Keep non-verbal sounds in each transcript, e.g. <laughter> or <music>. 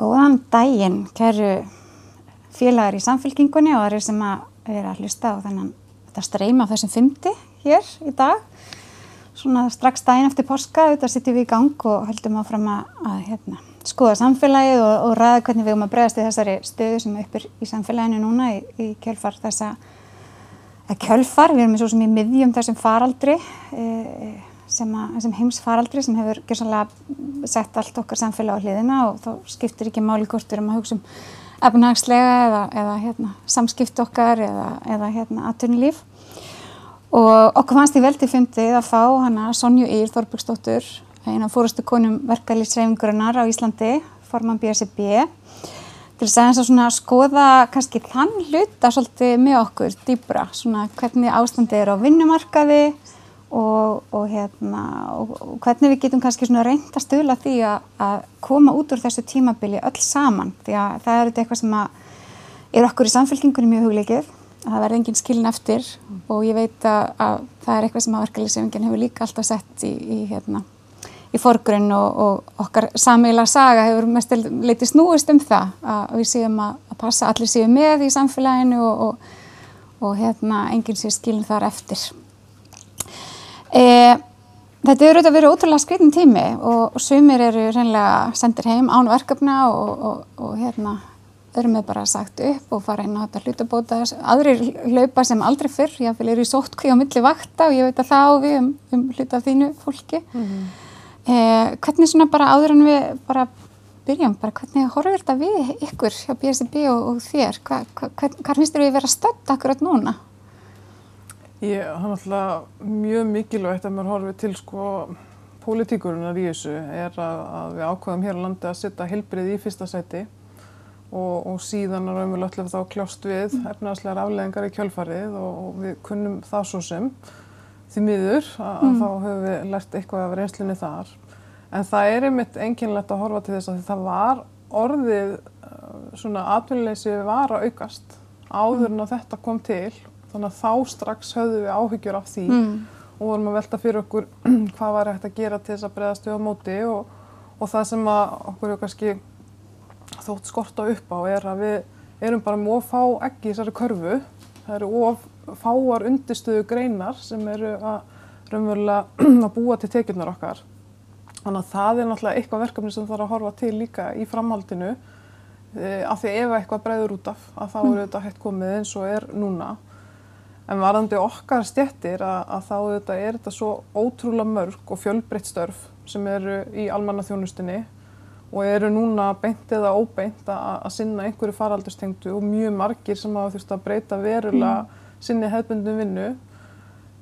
Góðan daginn, kæru félagar í samfélkingunni og aðri sem að vera að hlusta á þennan þetta streyma af þessum fymti hér í dag. Svona strax daginn eftir porska, þetta sittum við í gang og höldum áfram að, að hérna, skoða samfélagið og, og ræða hvernig við erum að bregðast í þessari stöðu sem er uppur í samfélaginu núna í, í kjölfar þessa, eða kjölfar, við erum svo sem í miðjum þessum faraldri, e, sem, að, sem heimsfaraldri sem hefur gerðsannlega sett allt okkar samfélag á hliðina og þá skiptir ekki máli hvort við erum að hugsa um efnahagslega eða, eða hérna, samskipt okkar eða, eða hérna, aðtunlíf. Og okkur fannst ég veldi fundið að fá hana Sonju Ír Þorbergsdóttur, eina fórustu konum verkalýsreifingurinnar á Íslandi, forman BSB, til þess að að skoða kannski þann hluta svolítið með okkur dýbra, svona hvernig ástandið er á vinnumarkaði og, og, hérna, og, og hvernig við getum kannski reynd að stöðla því að, að koma út úr þessu tímabili öll saman því að það er eitthvað sem er okkur í samfélkingunni mjög hugleikið að það verði engin skilin eftir mm. og ég veit að, að það er eitthvað sem að verkefliðsefingin hefur líka alltaf sett í, í, hérna, í forgrunn og okkar samíla saga hefur mest leiti snúist um það að við séum að, að passa allir séum með í samfélaginu og hérna, enginn sé skilin þar eftir. E, þetta eru auðvitað verið ótrúlega skritin tími og, og sumir eru reynilega sendir heim án verkefna og, og, og hérna öðrum er bara sagt upp og fara inn á þetta hlutabóta. Aðrir hlaupa sem aldrei fyrr, ég eru í sótkví á milli vakta og ég veit að það á við um, um hluta þínu fólki. Mm -hmm. e, hvernig svona bara áður en við bara byrjum, bara hvernig horfur þetta við ykkur hjá BSB og þér? Hva, hva, hvað finnst þér við vera stödd akkurat núna? Ég, það er náttúrulega mjög mikilvægt að maður horfið til sko pólitíkurinnar í þessu er að, að við ákvaðum hér á landi að setja heilbrið í fyrsta sæti og, og síðan er raunverulega þá kljást við efnaðslegar afleðingar í kjölfarið og, og við kunnum það svo sem því miður að, mm. þá höfum við lært eitthvað af reynslunni þar. En það er einmitt enginlegt að horfa til þess að það var orðið uh, svona atvinnleysi var að aukast áður en að þetta kom til þannig að þá strax höfðu við áhyggjur af því mm. og vorum að velta fyrir okkur <clears throat> hvað var hægt að gera til þess að breyðast við á móti. Og, og það sem að okkur er kannski þótt skorta upp á er að við erum bara með of fá ekki í þessari körfu. Það eru of fáar undirstöðu greinar sem eru að raunverulega <clears throat> að búa til tekjurnar okkar. Þannig að það er náttúrulega eitthvað verkefni sem þarf að horfa til líka í framhaldinu. E, af því ef eitthvað breyður út af að þá eru mm. þetta hægt komið eins og er núna En varðandi okkar stjettir að, að þá þetta, er þetta svo ótrúlega mörg og fjölbreytt störf sem eru í almannaþjónustinni og eru núna beint eða óbeint að, að sinna einhverju faraldustengtu og mjög margir sem hafa þurft að breyta verulega mm. sinni hefðbundum vinnu.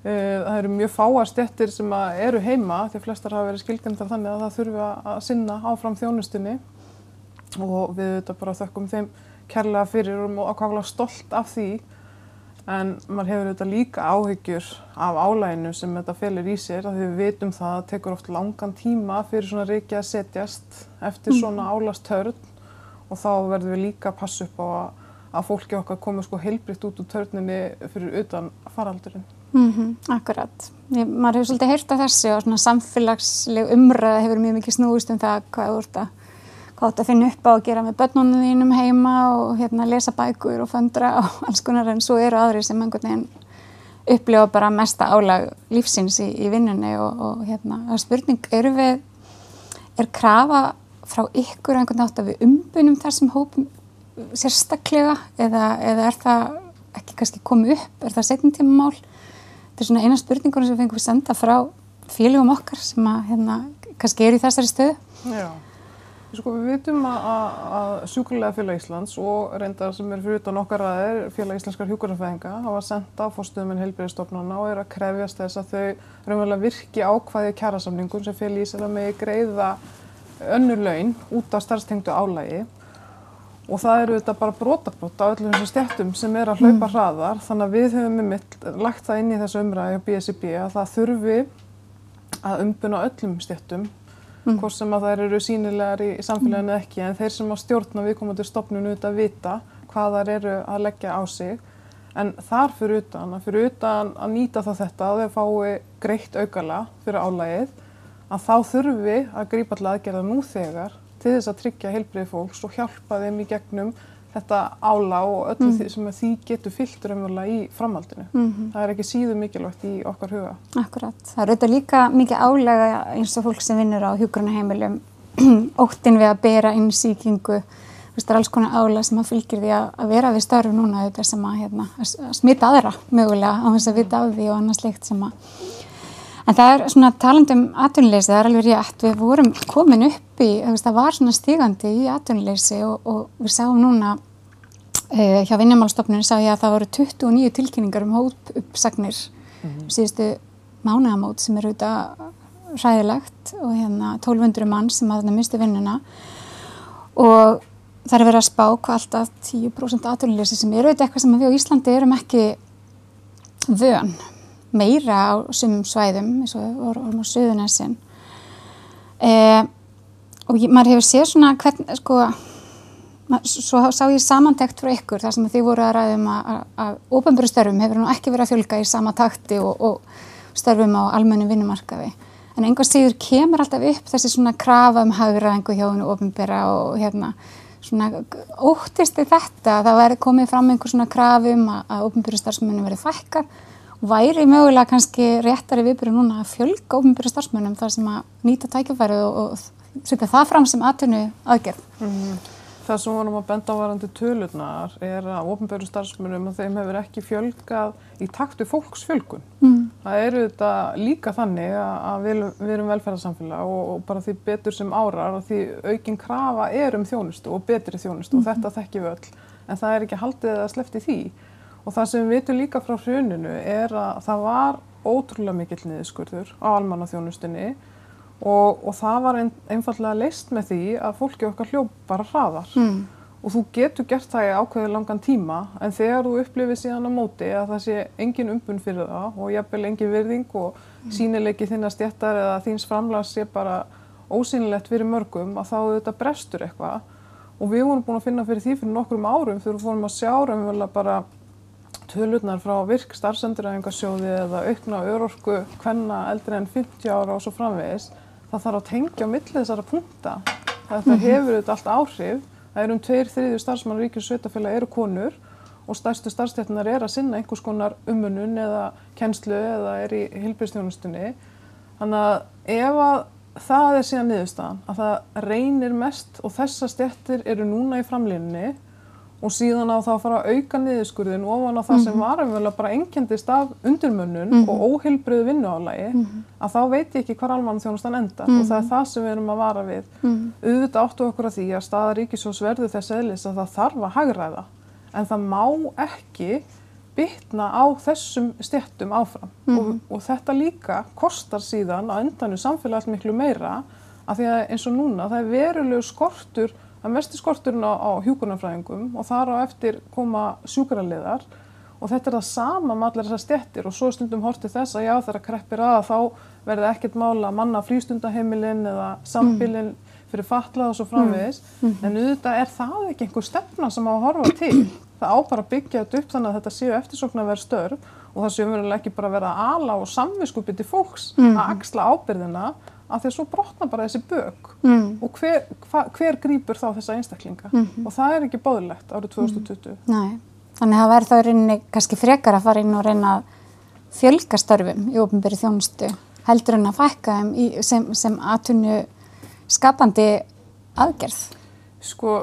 E, það eru mjög fáar stjettir sem eru heima því að flestar hafa verið skilgjandar þannig að það þurfi að sinna áfram þjónustinni og við þetta bara þökkum þeim kærlega fyrir og ákvæmlega stolt af því En maður hefur auðvitað líka áhyggjur af álæginu sem þetta felir í sér að við veitum það að það tekur oft langan tíma fyrir svona reiki að setjast eftir mm. svona álastörn og þá verðum við líka að passa upp á að, að fólki okkar komi sko heilbritt út úr törninni fyrir utan faraldurinn. Mm -hmm, akkurat. Ég, maður hefur svolítið heyrt af þessi og svona samfélagsleg umræða hefur mjög mikið snúist um það hvað þú ert að hvað þetta finn upp á að gera með börnunum þínum heima og hérna lesa bækur og föndra <laughs> og alls konar en svo eru aðri sem einhvern veginn upplifa bara mesta álag lífsins í, í vinnunni og, og hérna það er spurning, eru við, er krafa frá ykkur einhvern nátt að við umbunum þessum hópum sérstaklega eða, eða er það ekki kannski komið upp, er það setjum tíma mál? Þetta er svona eina spurningur sem við fengum að senda frá félögum okkar sem að hérna kannski er í þessari stöðu. Já. Sko við vitum að, að sjúkulega félag Íslands og reyndar sem er fyrir utan okkar aðeir félag íslenskar hjúkurarfæðinga hafa senda á fórstuðuminn heilbyrðistofnuna og er að krefjast þess að þau raunverulega virki ákvæði kjærasamningum sem félag í sig að megi greiða önnur laun út af starfstengtu álægi og það eru þetta bara brotabrót á öllum þessum stjættum sem er að hlaupa mm. hraðar þannig að við höfum með mitt lagt það inn í þessu umræði á BSIB að það þurfi að umbuna öllum stjættum mm. hvort sem að þær eru sínilegar í samfélaginu mm. ekki en þeir sem að stjórna viðkomandi stopnunu auðvitað vita hvað þær eru að leggja á sig en þar fyrir utan, fyrir utan að nýta þá þetta að þeir fái greitt aukala fyrir álægið að þá þurfi að grípa til aðgerða nú þegar til þess að tryggja heilbrið fólks og hjálpa þeim í gegnum þetta ála og öllu því sem því getur fyllt raunverulega í framhaldinu. Það er ekki síðu mikilvægt í okkar huga. Akkurat. Það er auðvitað líka mikið álega eins og fólk sem vinnur á hjúgrunaheimilum <clears throat> óttin við að bera inn sýkingu það er alls konar ála sem að fylgir því að, að vera við störf núna þetta sem að, hérna, að smita aðra mögulega á þess að vita af því og annað slikt sem að en það er svona talandum atvinnuleysi, það er alveg rétt. Við vorum komin upp í, það var svona stígandi í atvinnuleysi og, og við sáum núna eh, hjá vinnumálstofnunum sá ég að það voru 29 tilkynningar um hóp uppsagnir mm -hmm. síðustu mánuðamót sem eru auðvitað ræðilegt og hérna 1200 mann sem að það minnstu vinnuna. Og það er verið að spá hvað alltaf 10% aðtunleysi sem eru auðvitað eitthvað sem við á Íslandi erum ekki vön meira á sumum svæðum eins og vorum á Suðunessin eh, og ég, maður hefur séð svona hvern, sko svo sá ég samantekt frá ykkur þar sem þið voru að ræðum að óbæmburu störfum hefur nú ekki verið að fjölga í sama takti og, og störfum á almennu vinnumarkaði. En einhvers síður kemur alltaf upp þessi svona krafa um hagraðingu hjá hennu óbæmbera og hérna svona óttist í þetta að það væri komið fram einhver svona krafum að, að óbæmburu starfsmennu verið fækkar væri mögulega kannski réttari viðbyrju núna að fjölga óbæmburu starfsmennum þar sem að nýta tækifæru og, og setja það fram sem atvinnu aðgerð. Mm -hmm. Það sem vorum að benda ávarandi tölurnar er að ofnbjörnu starfsmennum og þeim hefur ekki fjölgað í taktu fólksfjölgun. Mm. Það eru þetta líka þannig að við, við erum velferðarsamfélag og, og bara því betur sem árar og því aukinn krafa er um þjónustu og betri þjónustu mm. og þetta þekkjum við öll. En það er ekki haldið að slefti því. Og það sem við veitum líka frá hruninu er að það var ótrúlega mikill niðurskurður á almannaþjónustinni og, og það var ein, einfallega leist með því að fólki okkar hljóp bara hraðar mm. og þú getur gert það í ákveði langan tíma en þegar þú upplifir síðan á móti að það sé engin umbun fyrir það og jafnvel engin virðing og mm. sínileiki þinna stjættar eða þíns framlags sé bara ósýnilegt fyrir mörgum að þá þetta brestur eitthvað og við vorum búin að finna fyrir því fyrir nokkrum árum þegar við fórum að sjá tölurnar frá virk starfsenduræðingarsjóði eða aukna örorku hvenna eldri en 50 ára og svo framvegis það þarf að tengja á milli þessara punta. Þetta mm -hmm. hefur auðvitað allt áhrif. Það er um tveir þriðju starfsmann ríkjus sveitafélag eru konur og stærstu starfstættinar er að sinna einhvers konar umunun eða kennslu eða er í hilbjörnstjónustunni. Þannig að ef að það er síðan niðurstaðan að það reynir mest og þessa stjættir eru núna í framlýninni og síðan á það að fara að auka niðurskurðin ofan á það sem mhm. var umverulega bara engjandist af undirmönnun mm -hmm. og óheilbriðu vinnuálagi mm -hmm. að þá veit ég ekki hvar almann þjónustan endar mm -hmm. og það er mhm. það sem við erum að vara við mhm. auðvitað áttu okkur að því að staða ríkisjós verður þess eðlis að það þarf að hagræða en það má ekki bytna á þessum stjættum áfram og, og þetta líka kostar síðan að endanu samfélag allt miklu meira að því að eins og núna það er verulegu skortur að mestu skorturinn á, á hjúkunarfræðingum og þar á eftir koma sjúkrarleðar og þetta er það sama með allar þessar stjettir og svo stundum hortið þess að já þegar kreppir að þá verður ekkert mála að manna frístundaheimilinn eða sambilinn fyrir fatlað og svo framvegis mm. mm. en auðvitað er það ekki einhver stefna sem á að horfa til. Það á bara að byggja þetta upp þannig að þetta séu eftirsokna að vera störf og það séu umverulega ekki bara að vera ala og samviskupið til fólks mm. að axla ábyrðina að því að svo brotna bara þessi bög mm. og hver, hva, hver grýpur þá þessa einstaklinga mm -hmm. og það er ekki bóðilegt árið 2020. Mm. Nei, þannig að það verður þá reyni kannski frekar að fara inn og reyna að fjölga störfum í ofnbyrju þjónustu heldur en að fækka þeim sem, sem aðtunnu skapandi aðgerð. Sko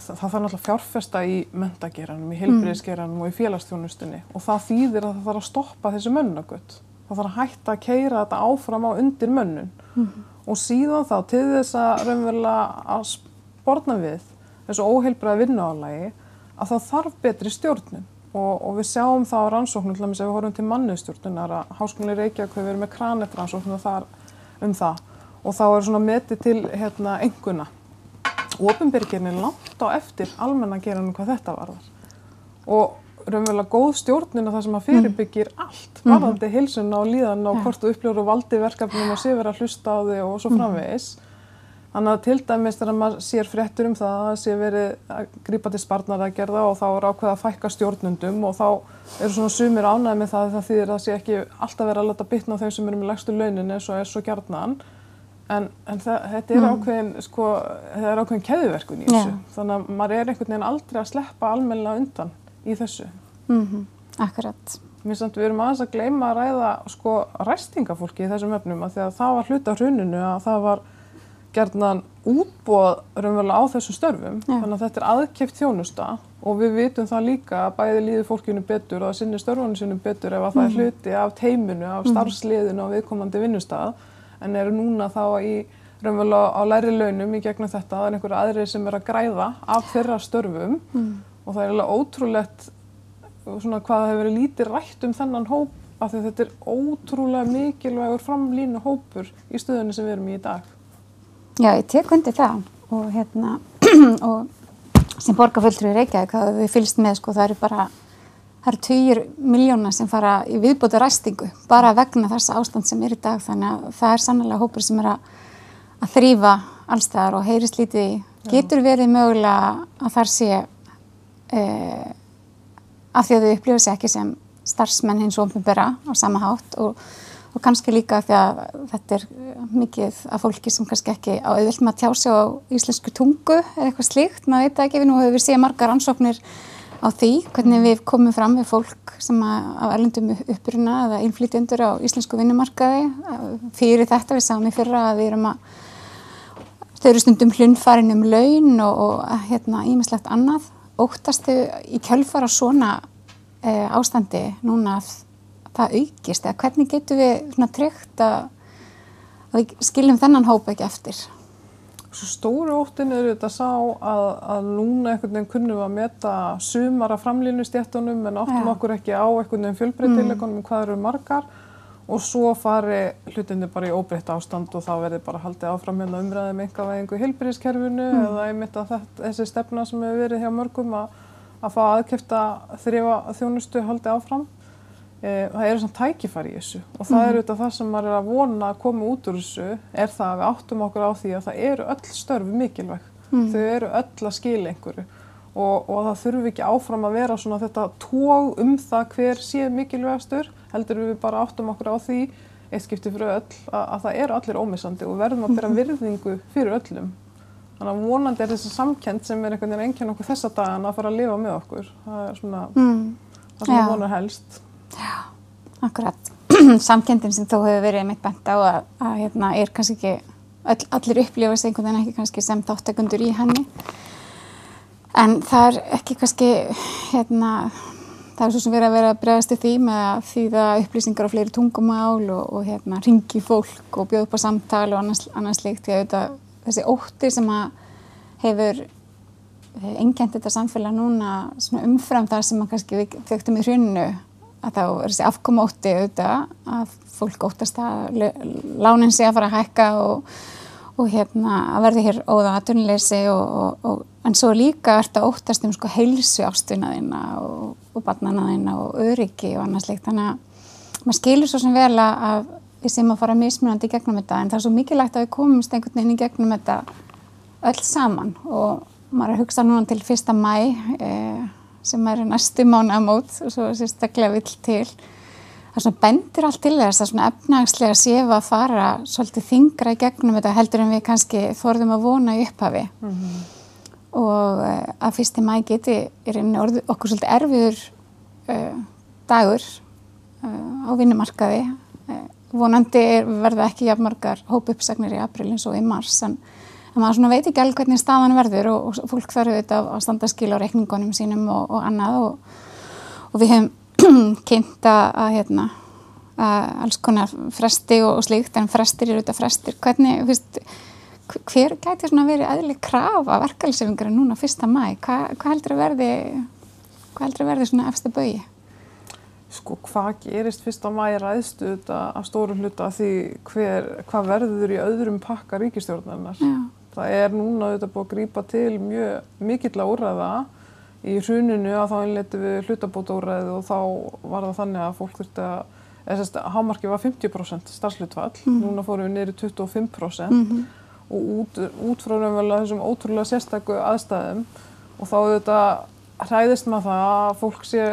það, þarf náttúrulega fjárfesta í mentageranum, í heilbreyðsgeranum mm. og í félagsþjónustunni og það þýðir að það þarf að stoppa þessi mönnagött það þarf að hætta að keira þetta áfram á undir mönnun. Mm -hmm. og síðan þá til þess að raunverulega að spórna við þessu óheilbræði vinnuálagi að það þarf betri stjórnum og, og við sjáum það á rannsóknum til dæmis ef við horfum til mannustjórnunar að Háskólinni Reykjavík hefur verið með kranettrannsóknum þar um það. Og þá er svona metið til hérna enguna Ópenbyrgin er langt á eftir almenna geranum hvað þetta varðar. Og raunverulega góð stjórnin og það sem að fyrirbyggir mm. allt varðandi mm. hilsun og líðan og ja. hvort þú uppljóður og valdi verkefnum og sé verið að hlusta á þig og svo mhm. framvegis. Þannig að til dæmis þegar maður sér fréttur um það að sé verið að grípa til sparnar að gerða og þá er ákveð að fækka stjórnundum og þá eru svona sumir ánæði með það að það þýðir að það sé ekki alltaf verið að láta bytna á þeim sem eru með legstu launin eins og er svo gerðnan. En, en það, þetta er Mm. ákveðin, sko, þetta er ákveðin keðuverkun í þessu. Já. Þannig að maður er einhvern veginn aldrei að sleppa almennilega undan í þessu. Mm Akkurat. Mér finnst að við erum aðeins að gleyma að ræða sko ræstingafólki í þessum efnum að því að það var hluta hruninu að það var gerðnan útbóð raunverulega á þessum störfum. Já. Þannig að þetta er aðkeift þjónusta og við vitum það líka að bæði líður fólkinu betur og að sinni störfunum sínum betur ef að það er hluti af teiminu, af starfsliðinu og viðkomandi vinnustað en eru núna þá í raunverulega á læri launum í gegnum þetta. Það er einhverju aðrir sem er að græða af þeirra störfum og það er alveg ótrúlegt svona hvað það hefur verið lítið rætt um þennan hóp af því þetta er ótrúlega mikilvægur framlínu hópur í stöðunni sem við erum í í dag. Já, ég tek undir það og hérna <clears throat> og sem borgarfulltrú í Reykjavík hefur við fylgst með sko það eru bara það eru tugir miljóna sem fara í viðbóta ræstingu bara vegna þessa ástand sem er í dag þannig að það er sannlega hópur sem er að, að þrýfa allstæðar og heyrist lítið í. Getur verið mögulega að þar sé eh, af því að þau upplifa sig ekki sem starfsmenn hins ofnbjörra á sama hátt og, og kannski líka af því að þetta er eh, mikið af fólki sem kannski ekki á auðvilt með að tjá sig á íslensku tungu eða eitthvað slíkt, maður veit ekki, við nú hefur við séð margar ansóknir á því, hvernig við komum fram við fólk sem á erlendum uppruna eða innflytjendur á íslensku vinnumarkaði. Eh, fyrir þetta við sáum í fyrra að við erum að þau eru stundum hlunfarin um laun og, og hérna ímislegt annað óttastu í kjölfara svona e, ástandi núna að það aukist? Eða hvernig getum við svona tryggt að, að við skiljum þennan hóp ekki eftir? Svo stóru óttin er þetta sá að, að núna einhvern veginn kunnum við að meta sumar af framlínu stjættunum en áttum Já. okkur ekki á einhvern veginn fjölbreytileikunum um hvað eru margar og svo fari hlutinni bara í óbreytt ástand og þá verði bara haldið áfram hérna umræðum einhvervæðingu í heilbyrðiskerfinu eða einmitt að þetta, þessi stefna sem hefur verið hjá mörgum að, að fá aðkefta þrjóa þjónustu haldið áfram. E, það eru svona tækifæri í þessu og það er auðvitað það sem maður er að vona að koma út úr þessu er það að við áttum okkur á því að það eru öll störf mikilvæg. Þau eru öll að skila einhverju og, og það þurfi ekki áfram að vera svona þetta tóg um það hver sé mikilvægastur heldur við bara áttum okkur á því eitt skipti fyrir öll að, að það eru allir ómissandi og verðum að bera <laughs> virðingu fyrir öllum. Þannig að vonandi er þessi samkend sem er einhvern veginn einhvern okkur þessa dagana að fara að lifa með okkur. Það er svona mm. það sem Já. við vonar helst. Akkurat, <clears throat> samkendin sem þó hefur verið mitt bent á að, að hérna, er kannski ekki, öll, allir upplifast einhvern veginn ekki kannski sem þáttakundur í henni. En það er ekki kannski, hérna, það er svo sem verið að vera að bregðast í því með að þýða upplýsingar á fleiri tungumál og, og hérna, ringi fólk og bjóða upp á samtal og annars, annars líkt. Því að auðvitað, þessi ótti sem hefur engjönd þetta samfélag núna umfram það sem að kannski við þekktum í hrunnu að þá er þessi afkomótti auðvitað að fólk óttast að lánin sé að fara að hækka og, og hérna að verði hér óða aðtunleysi en svo líka er þetta óttast um sko heilsu ástunaðina og, og barnanaðina og öryggi og annars líkt þannig að maður skilur svo sem vel að, að við sem að fara mismunandi í gegnum þetta en það er svo mikilvægt að við komumst einhvern veginn í gegnum þetta öll saman. Og maður er að hugsa núna til fyrsta mæ eh, sem er næstu mánaðamót og svo sérstaklega vill til það svona bendir allt til þess að svona efnagslega séfa að fara svolítið þingra í gegnum þetta heldur en við kannski þorðum að vona í upphafi. Og eh, að fyrsti mæ geti er einnig orði, okkur svolítið erfiður uh, dagur uh, á vinnumarkaði. Uh, vonandi er, verða ekki jafnmargar hópuppsagnir í april eins og í mars en, en maður svona veit ekki alveg hvernig staðan verður og, og fólk þarf auðvitað að standa skil á reikningunum sínum og, og annað og, og við hefum <clears throat> kynnt að, að hérna að alls konar fresti og, og slíkt en frestir eru auðvitað frestir hvernig, veist hver gæti svona verið eðli krafa verkeflisefingar núna fyrsta mæ Hva, hvað heldur að verði hvað heldur að verði svona efsta bögi Sko hvað gerist fyrst á mæri ræðstu þetta af stóru hluta því hver, hvað verður í öðrum pakka ríkistjórnarinnar. Já. Það er núna auðvitað búið að grípa til mjög mikill að úrræða í hruninu að þá innleitum við hlutabóta úrræði og þá var það þannig að fólk þurfti að, eða sérst, hámarki var 50% starfslutfall, núna fórum við í 25% og út, út frá raunverulega þessum ótrúlega sérstakku aðstæðum og þá auðvitað hræðist maður það að fólk sé,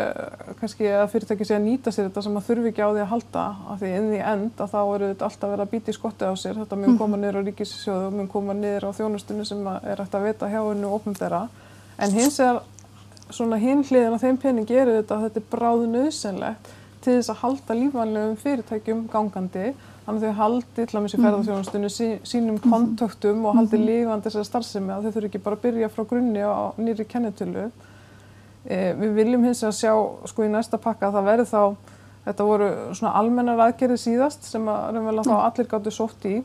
kannski að fyrirtæki sé að nýta sér þetta sem maður þurfi ekki á því að halda. Af því inn í end að þá eru þetta alltaf verið að býta í skotti á sér, þetta mun koma niður á ríkissjóðu og mun koma niður á þjónustunni sem er hægt að vita hjá hennu og ofnbæra en hins er svona hinn hliðin á þeim pening gerir þetta að þetta er bráðu nöðsynlegt til þess að halda lífanlegum fyrirtækjum gangandi. Þannig að þau haldi til að missi ferðarþjónustunni sí, sínum kontöktum og haldi lífandi þessari starfsemi að þau þurfi ekki bara að byrja frá grunni á nýri kennetölu. E, við viljum hins að sjá sko í næsta pakka að það verði þá, þetta voru svona almennar aðgerði síðast sem að raunverulega þá allir gáttu sótt í.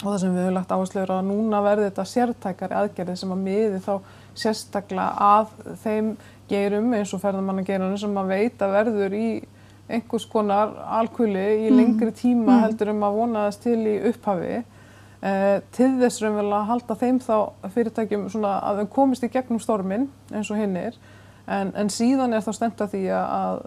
Og það sem við höfum lagt áherslu er að núna verði þetta sértækari aðgerði sem að miði þá sérstaklega að þeim geirum eins og ferðamannageirunum sem að veita verður í einhvers konar alkuli í mhm. lengri tíma mm. heldur um að vonaðast til í upphafi eh, til þess að halda þeim þá fyrirtækjum svona að þau komist í gegnum stormin eins og hinn er en, en síðan er þá stemt að því að, að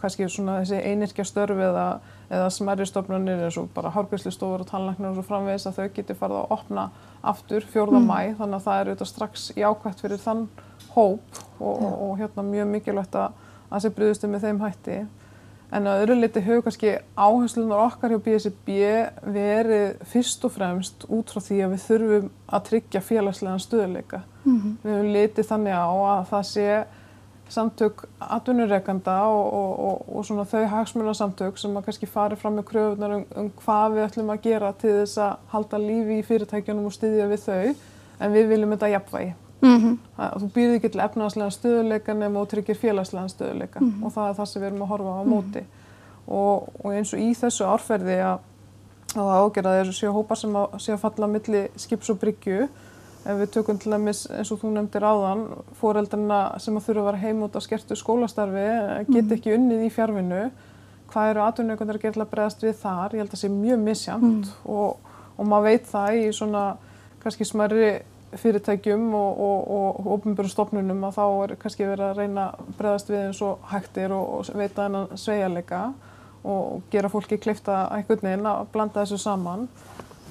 kannski svona þessi einirkja störfi eða, eða smerri stofnunir eins og bara hárgjöfslistofur og tannlæknar og svo framvegis að þau geti farið að opna aftur fjórða mm. mæ þannig að það er auðvitað strax jákvæmt fyrir þann hóp og, og, og hérna mjög mikilvægt að að sé brúðustu með þeim hætti. En að öðru liti hefur kannski áherslunar okkar hjá BSB verið fyrst og fremst út frá því að við þurfum að tryggja félagslegan stöðuleika. Mm -hmm. Við hefum litið þannig á að það sé samtök atvinnureikanda og, og, og, og svona þau hagsmunarsamtök sem að kannski fari fram með kröfunar um, um hvað við ætlum að gera til þess að halda lífi í fyrirtækjunum og styðja við þau en við viljum þetta jafnvægi. Mm -hmm. það, þú býðir ekki til efnaðslega stöðuleika nema og tryggir félagslega stöðuleika mm -hmm. og það er það sem við erum að horfa á mhm. móti og, og eins og í þessu árferði að það að þessu séu hópar sem að séu að falla milli skips og bryggju ef við tökum til dæmis eins og þú nefndir áðan fóreldarna sem að þurfa að vera heim út á skertu skólastarfi get mhm. ekki unnið í fjárvinu hvað eru atvinnaugundir að gera til að bregðast við þar ég held að það sé mjög misjamt mm. og, og maður veit það í svona kannski smerri fyrirtækjum og ofnbjörn stofnunum að þá er kannski verið að reyna að bregðast við eins og hægtir og, og veita hennan sveigarleika og gera fólki klifta einhvern veginn að blanda þessu saman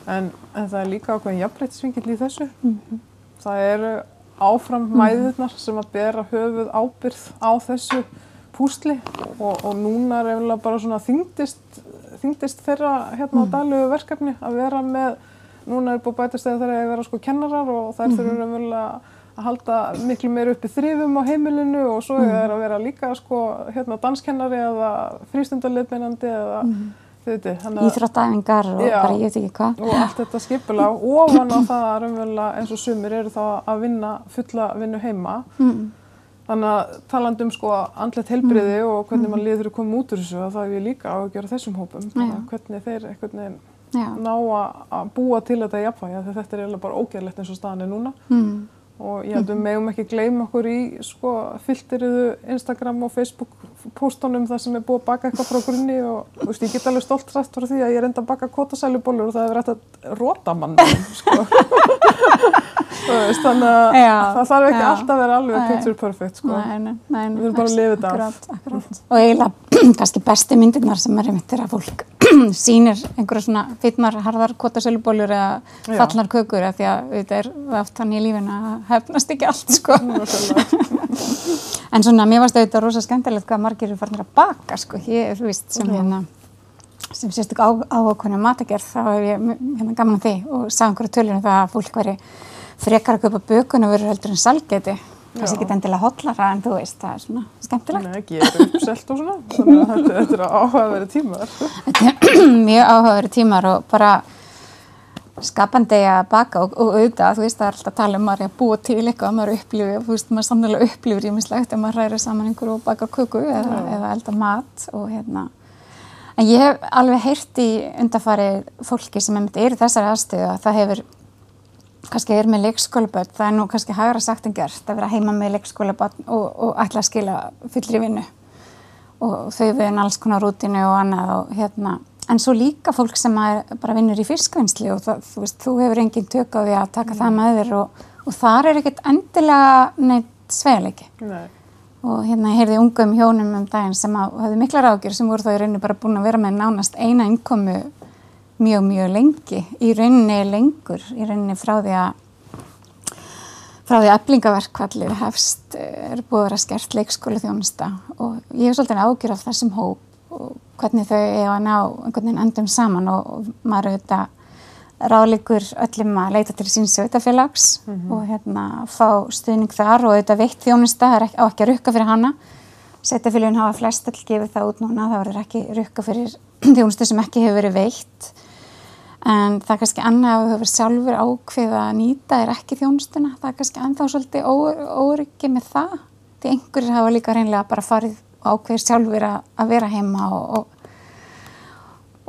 en, en það er líka ákveðin jafnbreytisvingill í þessu. Mm -hmm. Það eru áfram mhm. mæðurnar sem að bera höfuð ábyrð á þessu púsli og, og núna er eftir bara svona þyngdist, þyngdist þeirra hérna á mhm. daglegu verkefni að vera með núna er búið bætast eða það er að vera sko kennarar og þær -hmm. þurfum umverulega að halda miklu meir uppi þrifum á heimilinu og svo er að vera líka sko hérna danskennari eða frístundarleipinandi eða mm -hmm. Íþróttæfingar og já, bara ég veit ekki hvað. Og allt þetta skipula og ofan á það að umverulega eins og sumir eru þá að vinna fulla vinnu heima. Mm. Þannig að talandum sko andlet helbriði mm. og hvernig mann mm. liður að koma út úr þessu að það er líka á að gera þessum hópum. Hvernig þeir eitthvað ná að búa til þetta jafnvægi þegar þetta er eiginlega bara ógeðlegt eins og staðan er núna mm. og ég held að við meðum ekki gleyma okkur í sko filteriðu Instagram og Facebook postunum það sem er búið að baka eitthvað frá grunni og þú veist ég get alveg stolt rætt frá því að ég er enda að baka kótasælubólur og það hefur rætt að róta mann sko veist, þannig að já, það þarf ekki já, alltaf að vera alveg picture perfect sko. Nei, nei, nei. Við erum bara að lifa þetta af. Og eiginlega <clears throat> kannski besti myndirnar sem er einmitt að fólk <clears throat> sýnir einhverja svona fitnar, harðar kvotasölubólur eða fallar kökur af því að þetta er aft hann í lífin að hefnast ekki allt sko. <laughs> en svona mér varst auðvitað rosa skemmtilegt hvað margir eru farin að baka sko. Ég, þú veist, sem hérna sem sérstök áhugakonum matagerð þá hef ég hérna gaman því og sá einhverju tölunum það að fólk veri frekar að köpa bökun og verður heldur en salgeti kannski ekki endilega hotlara en þú veist það er svona skemmtilegt. Nei, ekki, ég er uppselt og svona þannig að þetta, er áhugaverið tímar. Þetta er <clears throat> mjög áhugaverið tímar og bara skapandi að baka og, og auðvitað, þú veist það er alltaf að tala um maður að búa til eitthvað, maður upplifir, þú veist maður samlega upplifir í mislegt ef maður ræðir saman einhverju og baka kuku eða, eða elda mat og hérna. En ég hef alveg heyrt í undarfari fólki sem er í þessari aðstöðu að það hefur kannski er með leikskólaböld, það er nú kannski hægra sagt en gert að vera heima með leikskólaböld og, og ætla að skila fullri vinnu. Og þau við alls konar rútinu og annað og hérna en svo líka fólk sem bara vinnur í fiskvinnsli og það, þú veist, þú hefur engin tök á því að taka mm. það með þér og, og þar er ekkert endilega neitt sveilegi Nei. og hérna ég heyrði ungum hjónum um daginn sem hafði miklar ágjur sem voru þá í rauninu bara búin að vera með nánast eina innkomu mjög, mjög lengi, í rauninni lengur, í rauninni frá því að frá því eflingaverkvallið hefst er búið að vera skert leikskóla þjónusta og ég hef svolítið ágjur af þessum hóp hvernig þau er að ná einhvern veginn endum saman og, og maður auðvitað ráðleikur öllum að leita til sín sveitafélags mm -hmm. og hérna fá stuðning þar og auðvitað veitt þjónusta, það er ekki, á ekki að rukka fyrir hana sveitafélagin hafa flest all gefið það út núna, það verður ekki rukka fyrir <clears throat> þjónustu sem ekki hefur verið veitt en það er kannski annað að þú hefur sjálfur ákveð að nýta er ekki þjónustuna, það er kannski ennþá svolítið óryggi með það því einhverjir hafa líka reynlega bara farið og ákveðir sjálfur að, vera heima og, og,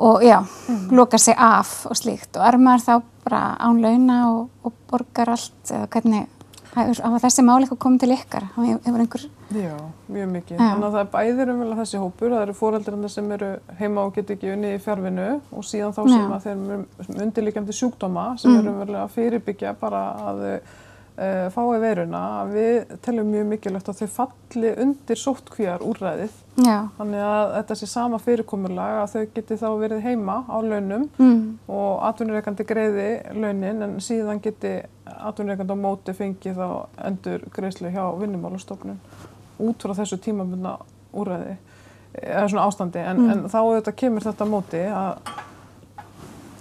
og já, mm. loka sig af og slíkt og er maður þá bara án launa og, og borgar allt eða hvernig hafa þessi máli eitthvað komið til ykkar hefur einhver Já, mjög mikið. Já. Þannig að það er bæðir um þessi hópur, það eru fóreldrarnir sem eru heima og getur ekki unni í fjárvinu og síðan þá sem að þeir eru undirlíkjandi sjúkdóma sem mm. eru umverulega að fyrirbyggja bara að uh, fái veiruna. Við telum mjög mikilvægt að þau falli undir sóttkvíjar úrræðið. Já. Þannig að þetta sé sama fyrirkomulag að þau geti þá verið heima á launum mm. og atvinnureikandi greiði launin en síðan geti atvinnureikandi á móti fengið þá endur greiðslu hjá vinnumálustofnun út frá þessu tímabundna úrræði eða svona ástandi en, mm. en þá auðvitað kemur þetta móti að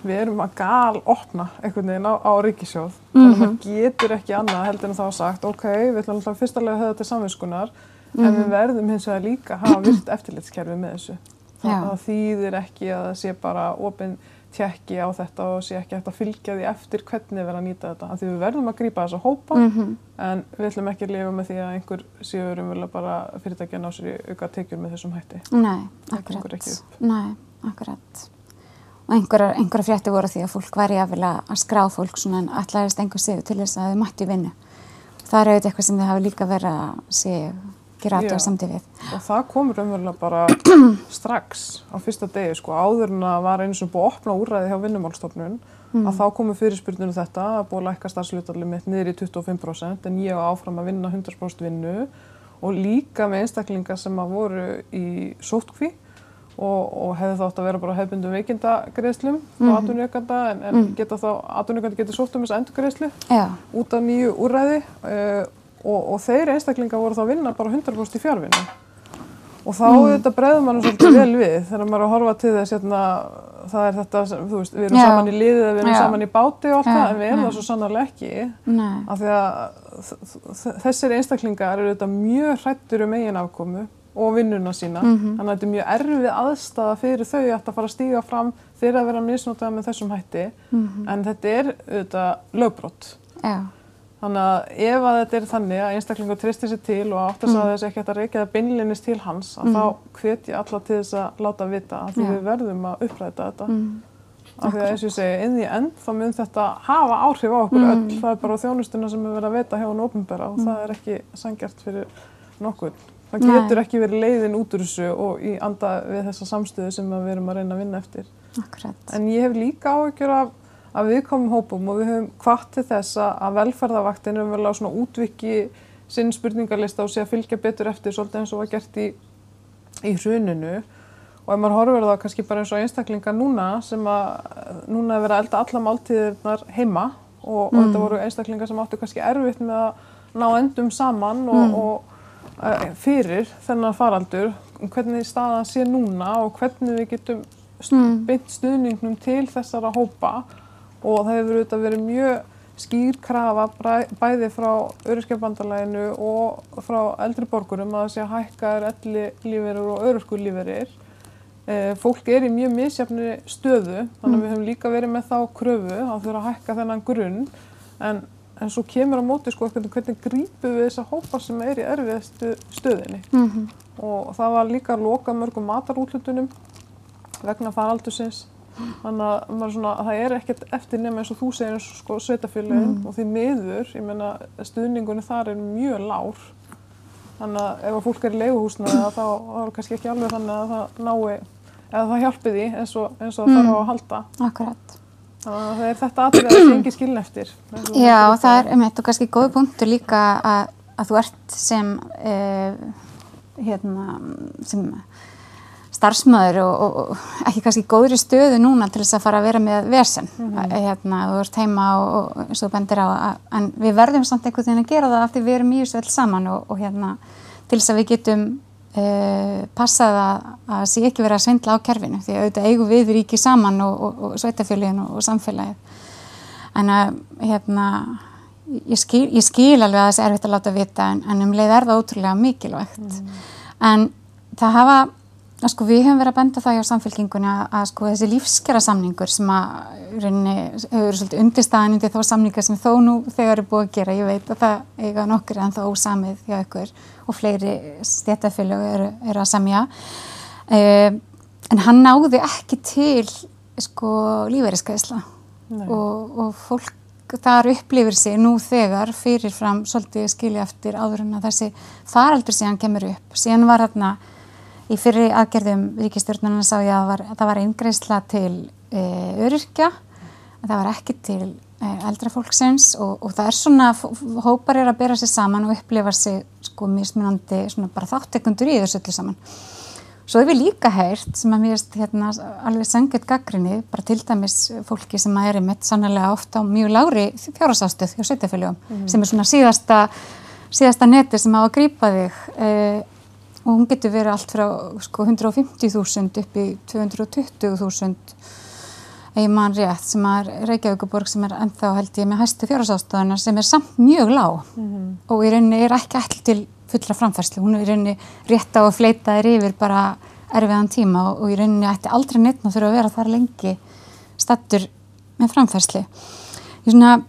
við erum að gal opna einhvern veginn á, á ríkisjóð mm -hmm. þannig að maður getur ekki annað heldur en þá sagt ok, við ætlum alltaf fyrstulega að höfða til samvinskunar mm -hmm. en við mhm. verðum hins vegar líka að hafa vilt eftirlitskerfi með þessu það, það þýðir ekki að það sé bara ofinn tjekki á þetta og sé ekki eftir að fylgja því eftir hvernig við verðum að nýta þetta. Því við verðum að grýpa þessa hópa mm -hmm. en við ætlum ekki að lifa með því að einhver séur umvölu bara fyrirtækja ná sér í auka tekjur með þessum hætti. Nei, akkurat. Nei, akkurat. Og einhverja, einhverja frétti voru því að fólk væri að skrá fólk svona en allægist einhver séu til þess að þau mætti vinna. Það er auðvitað eitthvað sem þið hafi líka verið að séu gera aðtöða samtíð við. Og það komur umverulega bara <clears throat> strax á fyrsta degi sko, áður en að var eins og búið að opna úræði hjá vinnumálstofnun mm. að þá komur fyrirspurninu þetta að búið að lækka starfslutarlið mitt niður í 25% en ég á áfram að vinna 100% vinnu og líka með einstaklingar sem að voru í sótkví og, og hefði þátt að vera bara hefbundum veikindagreðslum mm. á atvinnureikanda en, en mm. geta þá, atvinnureikandi getur sótt um þessu endurgreðslu út af nýju úræði uh, og, og þeir einstaklinga voru þá að vinna bara 100% í fjárvinna og þá mm. þetta bregður mann svolítið vel við þegar maður er að horfa til þess hérna, það er þetta, þú veist, við erum Já. saman í liðið við erum Já. saman í báti og allt það en við erum það svo sannarlega ekki Nei. af því að þessir einstaklingar eru þetta mjög hrættur um eigin afkomu og vinnuna sína mm -hmm. þannig að þetta er mjög erfið aðstæða fyrir þau að fara að stíga fram þegar að vera misnótað með þessum hætti mm -hmm. en þetta er auðvitað lögbrott Já. Þannig að ef að þetta er þannig að einstaklingur tristir sér til og átt að mm. þess ekki að reykja það beinlinnist til hans að mm. þá hvet ég alla til þess að láta vita að því ja. við verðum að uppræta þetta. Mm. Af því að eins og ég segi, inn í end þá mun þetta hafa áhrif á okkur öll. Það er bara þjónustuna sem við verðum að vita hjá hann ofinbæra og það er ekki sangjart fyrir nokkur. Það getur Nei. ekki verið leiðin út úr þessu og í anda við þessa samstöðu sem við erum að reyna að vinna eftir. Akkurat. En ég hef líka áhyggjur af að við komum hópum og við höfum hvart til þess að velferðarvaktin er vel á svona útviki sinn spurningarlista og sé að fylgja betur eftir svolítið eins og var gert í, í hruninu og ef maður horfur það kannski bara eins og einstaklingar núna sem að núna er verið að elda alla máltíðirnar heima og, mm. og þetta voru einstaklingar sem áttu kannski erfitt með að ná endum saman og, mm. og fyrir þennan faraldur hvernig staðan sé núna og hvernig við getum mm. beint stuðningnum til þessara hópa og það hefur auðvitað verið mjög skýr krafa bæði frá öryrkjabandalæginu og frá eldri borgurum að það sé að hækka er elli líferir og öryrkulíferir. E, fólk er í mjög misjafni stöðu þannig að við höfum líka verið með þá kröfu að þurfa að hækka þennan grunn en, en svo kemur á móti sko hvernig grípum við þessa hópa sem er í erfiðastu stöðinni mm -hmm. og það var líka að loka mörgum matarútlutunum vegna faraldusins þannig að svona, það er ekkert eftir nema eins og þú segir eins og sko, sveitafélagin mm. og því miður, ég menna stuðningunni þar er mjög lár þannig að ef að fólk er í leiguhúsna þá er kannski ekki alveg þannig að það nái eða það hjálpi því eins og, eins og mm. þarf að halda Akkurat að það er þetta aðrið að það er engi skiln eftir Já, það er, um þetta kannski góð punktu líka að, að þú ert sem eh, hérna sem starfsmöður og, og, og ekki kannski góðri stöðu núna til þess að fara að vera með vesen mm -hmm. hérna, þú ert heima og og bendir á að, en við verðum samt einhvern veginn að gera það af því við erum í þessu öll saman og, og hérna til þess að við getum uh, passað að sé ekki verið að svindla á kerfinu því auðvitað eigum við ríki saman og sveitafjölgin og samfélagið en að hérna ég skil, ég skil alveg að það er erfitt að láta vita en, en um leið er það ótrúlega mikilvægt mm. en það hafa að sko við höfum verið að benda það hjá samfélkingunni að, að sko þessi lífskjara samningur sem að rauninni hefur verið svolítið undirstaðan undir þá samningar sem þó nú þegar er búið að gera, ég veit að það eiga nokkur en þá ósamið hjá ykkur og fleiri stéttafélög eru, eru að samja uh, en hann náði ekki til sko lífeyriskæðisla og, og fólk þar upplifir sig nú þegar fyrirfram svolítið skilja eftir áður en að þessi faraldur síðan kemur upp. Síðan var þarna Í fyrri aðgerðum ríkistjórnuna sá ég að, var, að það var eingreisla til e, öryrkja, það var ekki til e, eldra fólksins og, og það er svona, hópar er að bera sér saman og upplifa sér sko mismunandi svona bara þáttekundur í þessu öllu saman. Svo hefur líka heyrt sem að mér erst hérna alveg sengið gaggrinni, bara til dæmis fólki sem að er í mitt sannlega ofta á mjög lári fjárhásástöð hjá sveitafélögum mm. sem er svona síðasta, síðasta neti sem á að grýpa þig. E, og hún getur verið allt frá sko, 150.000 upp í 220.000 eða mann rétt sem er Reykjavíkuborg sem er ennþá held ég með hæstu fjárhásástöðunar sem er samt mjög lág. Mm -hmm. og í rauninni er ekki allir til fulla framfærslu, hún er í rauninni rétt á að fleita þér yfir bara erfiðan tíma og, og í rauninni ætti aldrei neitt og þurfa að vera þar lengi stattur með framfærslu. Ég svona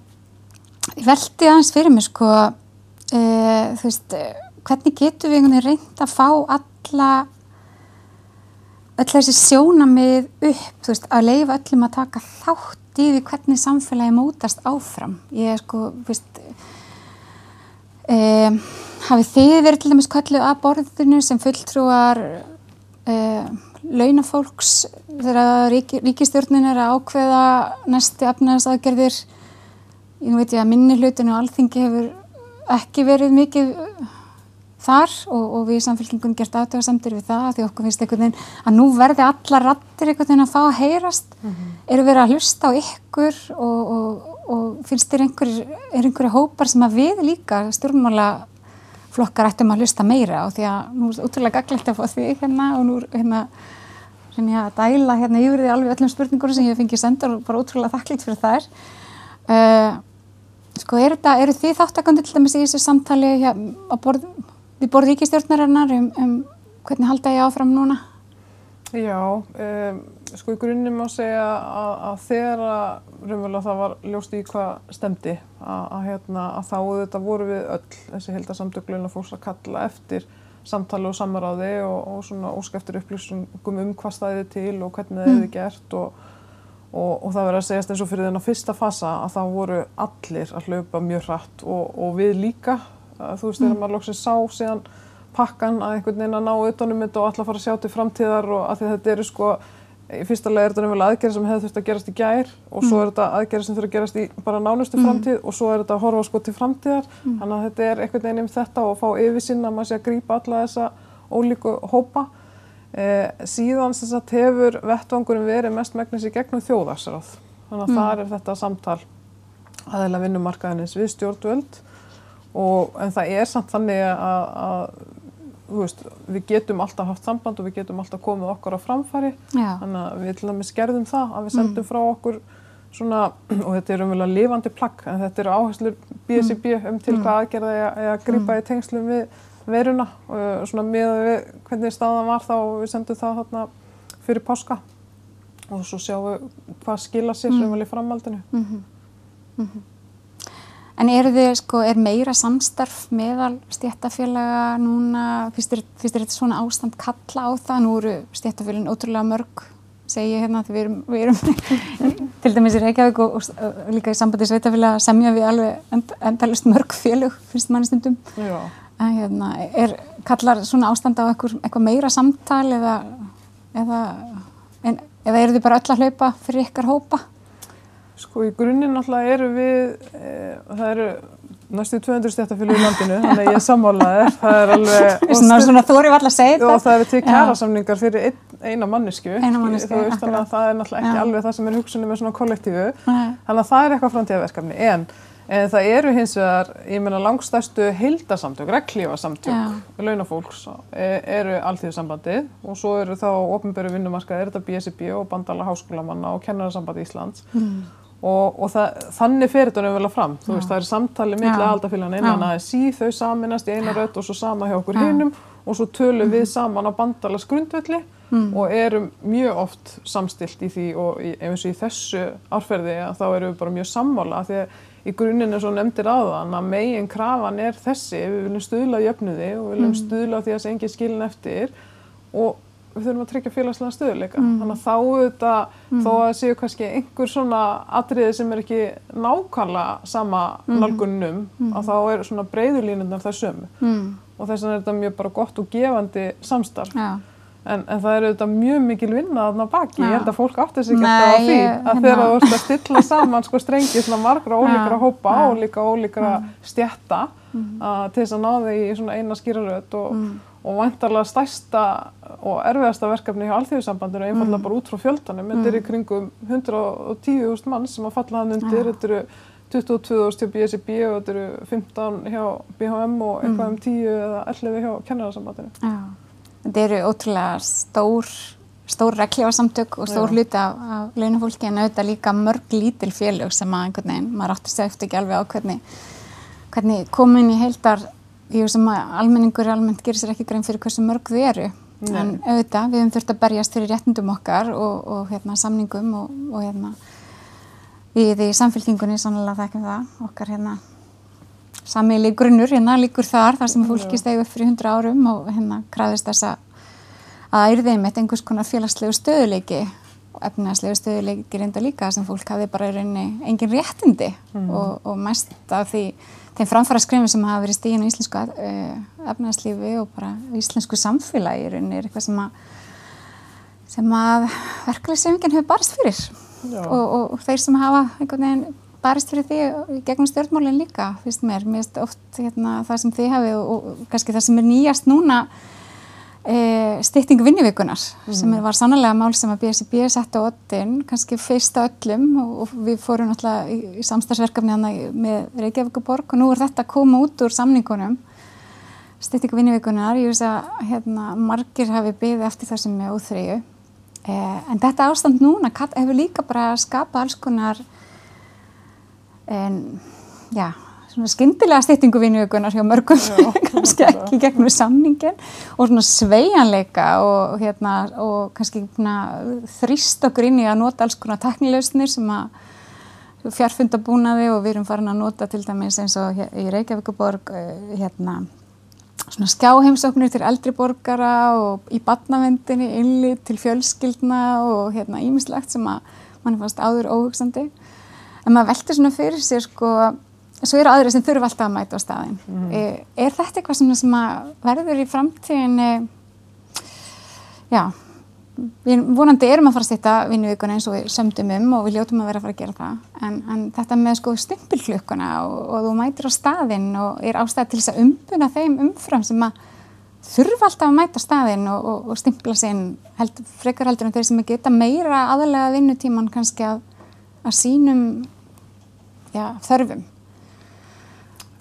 ég veldi aðeins fyrir mig sko e, þú veist hvernig getur við einhvern veginn reynd að fá alla öll þessi sjónamið upp, veist, að leifa öllum að taka þátt í því hvernig samfélagi mótast áfram. Ég er sko, veist, e, hafið þið verið til dæmis kölluð að borðinu sem fulltrúar e, launafólks þegar rík, ríkistjórnin er að ákveða næstu afnæðasaðgerðir. Ég veit ég að minni hlutinu og alþingi hefur ekki verið mikið þar og, og við í samfélkingum gert aðtöðarsamtir við það því okkur finnst einhvern veginn að nú verði alla rattir einhvern veginn að fá að heyrast. Mm -hmm. eru verið að hlusta á ykkur og, og, og finnst þér einhver, er einhverju hópar sem að við líka stjórnmála flokkar ættum að hlusta meira? Á því að nú er útrúlega gaglegt að fá því hérna og nú hérna að dæla hérna yfir því alveg öllum spurningur sem ég fengið sendur og bara útrúlega þakklátt fyrir þær. Uh, sko eru, eru þið þáttakandi til dæmis í þessu samtali hjá, á borð við borðum ríkistjórnarinnar um, um hvernig halda ég áfram núna? Já, um, sko í grunnum má segja að, að þegar að það var ljóst í hvað stemdi að, að, hérna, að þá þetta voru við öll þessi heldarsamtökluðin að fólks að kalla eftir samtali og samaráði og, og svona óskæftir upplýsingum um hvað staðið til og hvernig það mm. hefði gert og, og, og það verður að segjast eins og fyrir þennan fyrsta fasa að það voru allir að hlaupa mjög hratt og við líka að þú veist þegar mm. maður lóksins sá síðan pakkan að einhvern veginn að ná utanum þetta og alltaf fara að sjá til framtíðar og að þetta eru sko í fyrsta lega er þetta náttúrulega aðgerð sem hefði þurft að gerast í gær og svo mm. er þetta aðgerð sem þurft að gerast í bara nánustu mm. framtíð og svo er þetta að horfa sko til framtíðar mm. þannig að þetta er einhvern veginn um þetta og fá yfirsinn að maður sé að grípa alla þessa ólíku hópa eh, síðan sem sagt hefur vettvangurinn verið mest megnis í gegnum þjóðarsráð þannig að mm. þar er þetta samtal aðeila vinnumarkaðinins við stjórnvöld og, en það er samt þannig að, að veist, við getum alltaf haft samband og við getum alltaf komið okkur á framfæri Já. þannig að við til dæmis gerðum það að við sendum mm. frá okkur svona, og þetta er umvel að lifandi plagg en þetta eru áherslur BSIB mm. um til mm. hvað aðgerða ég að gripa mm. í tengslum við veruna og svona með við hvernig staðan var þá við sendum það þarna fyrir páska og svo sjáum við hvað skila sér mm. umvel í framaldinu -hmm. -hmm. En eru þið, sko, er meira samstarf meðal stéttafélaga núna, finnst þér þetta svona ástand kalla á það? Nú eru stéttafélagin ótrúlega mörg, segi ég hérna, því við erum, við erum <laughs> til dæmis í Reykjavík og, og, og líka í sambandi sveitafélaga semja við alveg end, endalist mörg félög, finnst manni stundum. Já. En hérna, er, kallar svona ástand á eitthvað meira samtal eða, eða, en, eða eru þið bara öll að hlaupa fyrir ykkar hópa? Sko í grunninn náttúrulega eru við, e, það eru næstu 200 stjættafélag í landinu, þannig að ég er sammálaðið, það er alveg... <laughs> Svona, svona þú eru alltaf segja þetta. Og það eru til kjærasamningar fyrir ein, eina mannesku, þannig að það er náttúrulega ekki Já. alveg það sem er hugsunni með svona kollektífu, þannig að það er eitthvað framtíðaverkefni, en En það eru hins vegar, ég menna langstæstu hildasamtök, reglífasamtök launafólks e, eru allþjóðsambandið og svo eru þá ofnböru vinnumarkað, er þetta BSB og Bandala Háskólamanna og Kennararsamband Íslands. Mm. Og, og það, þannig fer þetta nefnilega fram, þú veist það er samtali millega aldafélagin innan ja. ASI, þau saminast í eina rött og svo sama hjá okkur hinnum og svo tölum við saman á Bandalas grundvöldi mm. og erum mjög oft samstilt í því og eins og í þessu árferði að þá erum við bara mjög sammála. Því að í grunninn svo nefndir aðan að megin krafan er þessi, við viljum stuðla jöfnuði og við viljum mm. stuðla því að það engi skilin eftir og við þurfum að tryggja félagslega stöðuleika. Mm. Þannig að þá auðvitað, mm. þó að séu kannski einhver svona atriði sem er ekki nákvæmlega sama mm. nálgunnum, mm. að þá er svona breyðulínundar það sömu. Mm. Og þess vegna er þetta mjög bara gott og gefandi samstarf. Ja. En, en það eru auðvitað mjög mikil vinna þarna baki, Já. ég held að fólk átti sig ekki alltaf á því að hérna. þegar þú ert að stilla saman sko strengi svona margra ólíkra hópa ja. og líka ólíkra stjætta mm. uh, til þess að ná þig í svona eina skýraröð og, mm. Og vantarlega stærsta og erfiðasta verkefni hjá Alþjóðsambandinu einfallega mm. bara út frá fjöldanum, þetta er í mm. kringum 110.000 mann sem að falla hann undir, þetta eru 22.000 hjá BSIB og þetta eru 15 hjá BHM og eitthvað um 10 eða 11 hjá Kennararsambandinu. Þetta eru ótrúlega stór, stór regljásamtök og stór hluti af, af launafólki en auðvitað líka mörg lítil félög sem að einhvern veginn, maður segja eftir ekki alveg á hvernig, hvernig komin í heildar því sem að almenningur almennt gerir sér ekki grein fyrir hversu mörg þau eru. Nei. En auðvitað, við höfum þurft að berjast fyrir réttindum okkar og, og hérna, samningum og, og hérna, við í samfélkingunni sannlega þekkjum það, okkar hérna sammeili grunnur hérna líkur þar þar sem fólki stegi upp fyrir hundra árum og hérna græðist þess að að ærðið með einhvers konar félagslegu stöðuleiki og efnagslegu stöðuleiki reynda líka sem fólk hafi bara í rauninni engin réttindi mm. og, og mest af því þeim framfæra skrifin sem hafa verið stíðin á íslensku uh, efnagslífi og bara íslensku samfélagi er eitthvað sem að sem að verkefni sem enginn hefur barist fyrir og, og, og þeir sem hafa einhvern veginn barist fyrir því gegnum stjórnmálinn líka, finnst mér. Mér finnst oft hérna, það sem þið hafið og, og kannski það sem er nýjast núna e, stytting vinnivíkunar mm. sem var sannlega mál sem að BSB sett á ottin, kannski fyrsta öllum og, og við fórum náttúrulega í, í samstagsverkefni hana með Reykjavíkuborg og nú er þetta að koma út úr samningunum stytting vinnivíkunar, ég veist að hérna, margir hafi byggðið eftir það sem er óþreyju e, en þetta ástand núna hefur líka bara skapað alls konar en já, svona skyndilega styttingu vinnuökunar hjá mörgum, já, <laughs> kannski ekki gegnum samningin og svona sveianleika og, hérna, og kannski þrýst okkur inn í að nota alls konar teknileusnir sem að fjarfundabúnaði og við erum farin að nota til dæmis eins og í Reykjavíkuborg eh, hérna svona skjáheimsóknir til eldri borgara og í badnavendinni, innlið til fjölskyldna og hérna ímislegt sem að mann fannst áður óhugsandi. En maður veldur svona fyrir sér sko, svo eru aðri sem þurfa alltaf að mæta á staðin. Mm. Er, er þetta eitthvað sem, sem verður í framtíðinni, já, við vonandi erum að fara að stýta vinnuvíkuna eins og við sömdum um og við ljótum að vera að fara að gera það, en, en þetta með sko stimpilflukkuna og, og þú mætir á staðin og er ástæði til þess að umbuna þeim umfram sem að þurfa alltaf að mæta staðin og, og, og stimpla sinn held, frekar heldur en þeir sem geta meira aðalega vinnutíman kannski að, að sínum já, þörfum.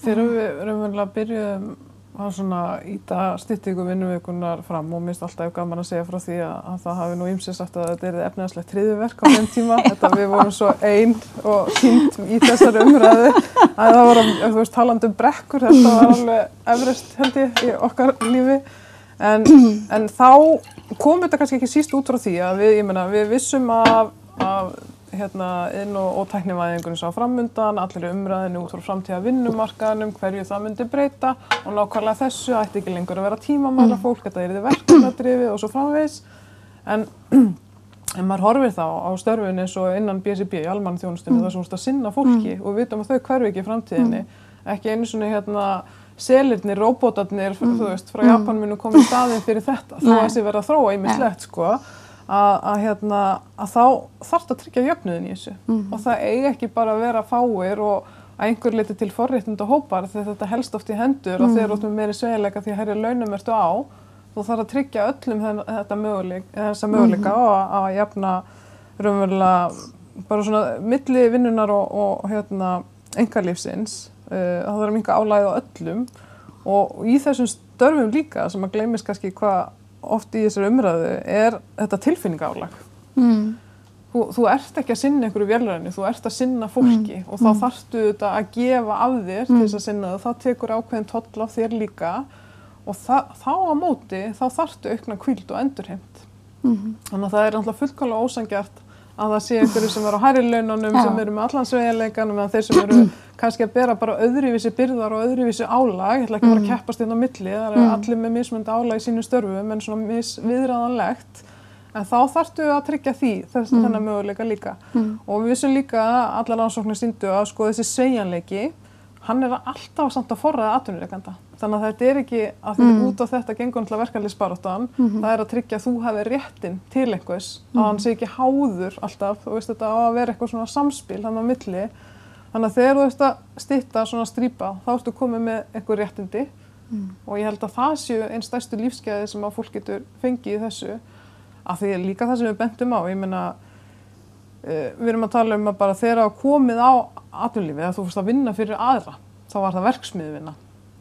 Þegar við raunverulega byrjuðum að svona íta styrtingu vinnuvikunar fram og minnst alltaf gaman að segja frá því að, að það hafi nú ímsið sagt að þetta er efniðarslegt triðuverk á þeim <laughs> tíma. Þetta við vorum svo einn og týnd í þessari umræðu að það voru, þú veist, taland um brekkur þetta var <laughs> alveg efrest held ég í okkar lífi. En, <clears throat> en þá kom þetta kannski ekki síst út frá því að við, ég menna, við vissum af, af hérna, inn- og, og tæknivæðingunum sá framundan, allir umræðinu út frá framtíða vinnumarkaðinum, hverju það myndi breyta og nákvæmlega þessu ætti ekki lengur að vera tímamæla fólk, þetta er þið verkefnadrifið og svo framvegs. En, <clears throat> en maður horfir þá á störfun eins og innan BSB í almann þjónustunni mm. þar sem þú veist að sinna fólki mm. og við vitum að þau hverfi ekki í framtíðinni, mm. ekki einu svona hérna selirnir, robotarnir, mm. þú veist, frá mm. Japan munu komið staðinn fyrir þetta, þó að þessi verða að þróa ímislegt, sko að, að, hérna, að þá þarf þetta að tryggja jöfnuðin í þessu. Mm. og það eigi ekki bara að vera fáir og, að einhver liti til forréttinda hópar þegar þetta helst oft í hendur og þegar út með meiri sveilega því að herri launum ertu á. Þú þarf að tryggja öllum þetta möguleik, þessa möguleika og að, jafna raunverulega bara svona milli vinnunar og, og hérna engarlífsins uh, það þarf að minka álæðið á öllum. Og í þessum störfum líka sem að gleymist kannski hvað oft í þessari umræðu er þetta tilfinningálag Mm. þú, þú ert ekki að sinna einhverju vélræðinu, þú ert að sinna fólki og þá þarftu þetta að gefa af þér til þess að sinna það, það tekur ákveðin toll á þér líka og það, þá á móti þá þarftu aukna kvíld og endurheimt. Mhm. þannig að það er náttúrulega fullkálega ósangjart að það sé einhverju sem eru á hærri laununum Já. sem eru með allan sveigjanleikanum eða þeir sem eru <clears throat> kannski að bera bara öðruvísi byrðar og öðruvísi álag, ég ætla ekki að fara að keppast inn á milli, það eru allir með mismöndi álag í sínu störfum en svona misviðræðanlegt en þá þarftu að tryggja því þess, þennan möguleika líka. Og við vissum líka að allar rannsóknir síndu að sko þessi sveigjanleiki hann er alltaf samt að forraða atvinnureikanda. Þannig að þetta er ekki að því út á þetta gengur náttúrulega verkefliðsbaráttan, það er að tryggja að þú hefur réttin til einhvers, að hann sé ekki háður alltaf, þú veist þetta á að vera eitthvað svona samspil hann á milli. Þannig að þegar þú veist að stitta svona strýpa, þá ertu komið með einhver réttindi. Og ég held að það séu einn stærstu lífskeiði sem að fólk getur fengið í þessu, af því líka það sem við bentum á, ég meina uh, við erum að tala um að bara þegar það komið á atvinnlífið að þú fórst að vinna fyrir aðra þá var það verksmiðvinna